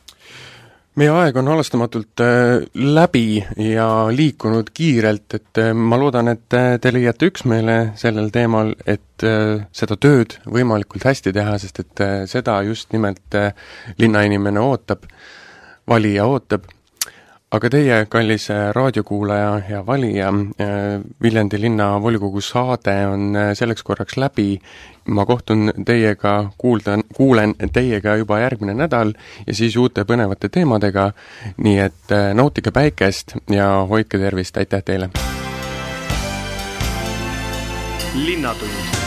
meie aeg on halastamatult äh, läbi ja liikunud kiirelt, et äh, ma loodan, et äh, te leiate üksmeele sellel teemal, et seda tööd võimalikult hästi teha, sest et seda just nimelt linnainimene ootab, valija ootab aga teie, kallis raadiokuulaja ja valija, Viljandi linnavolikogu saade on selleks korraks läbi. Ma kohtun teiega, kuuldan, kuulen teiega juba järgmine nädal ja siis uute põnevate teemadega. nii et nautige päikest ja hoidke tervist, aitäh teile! linnatund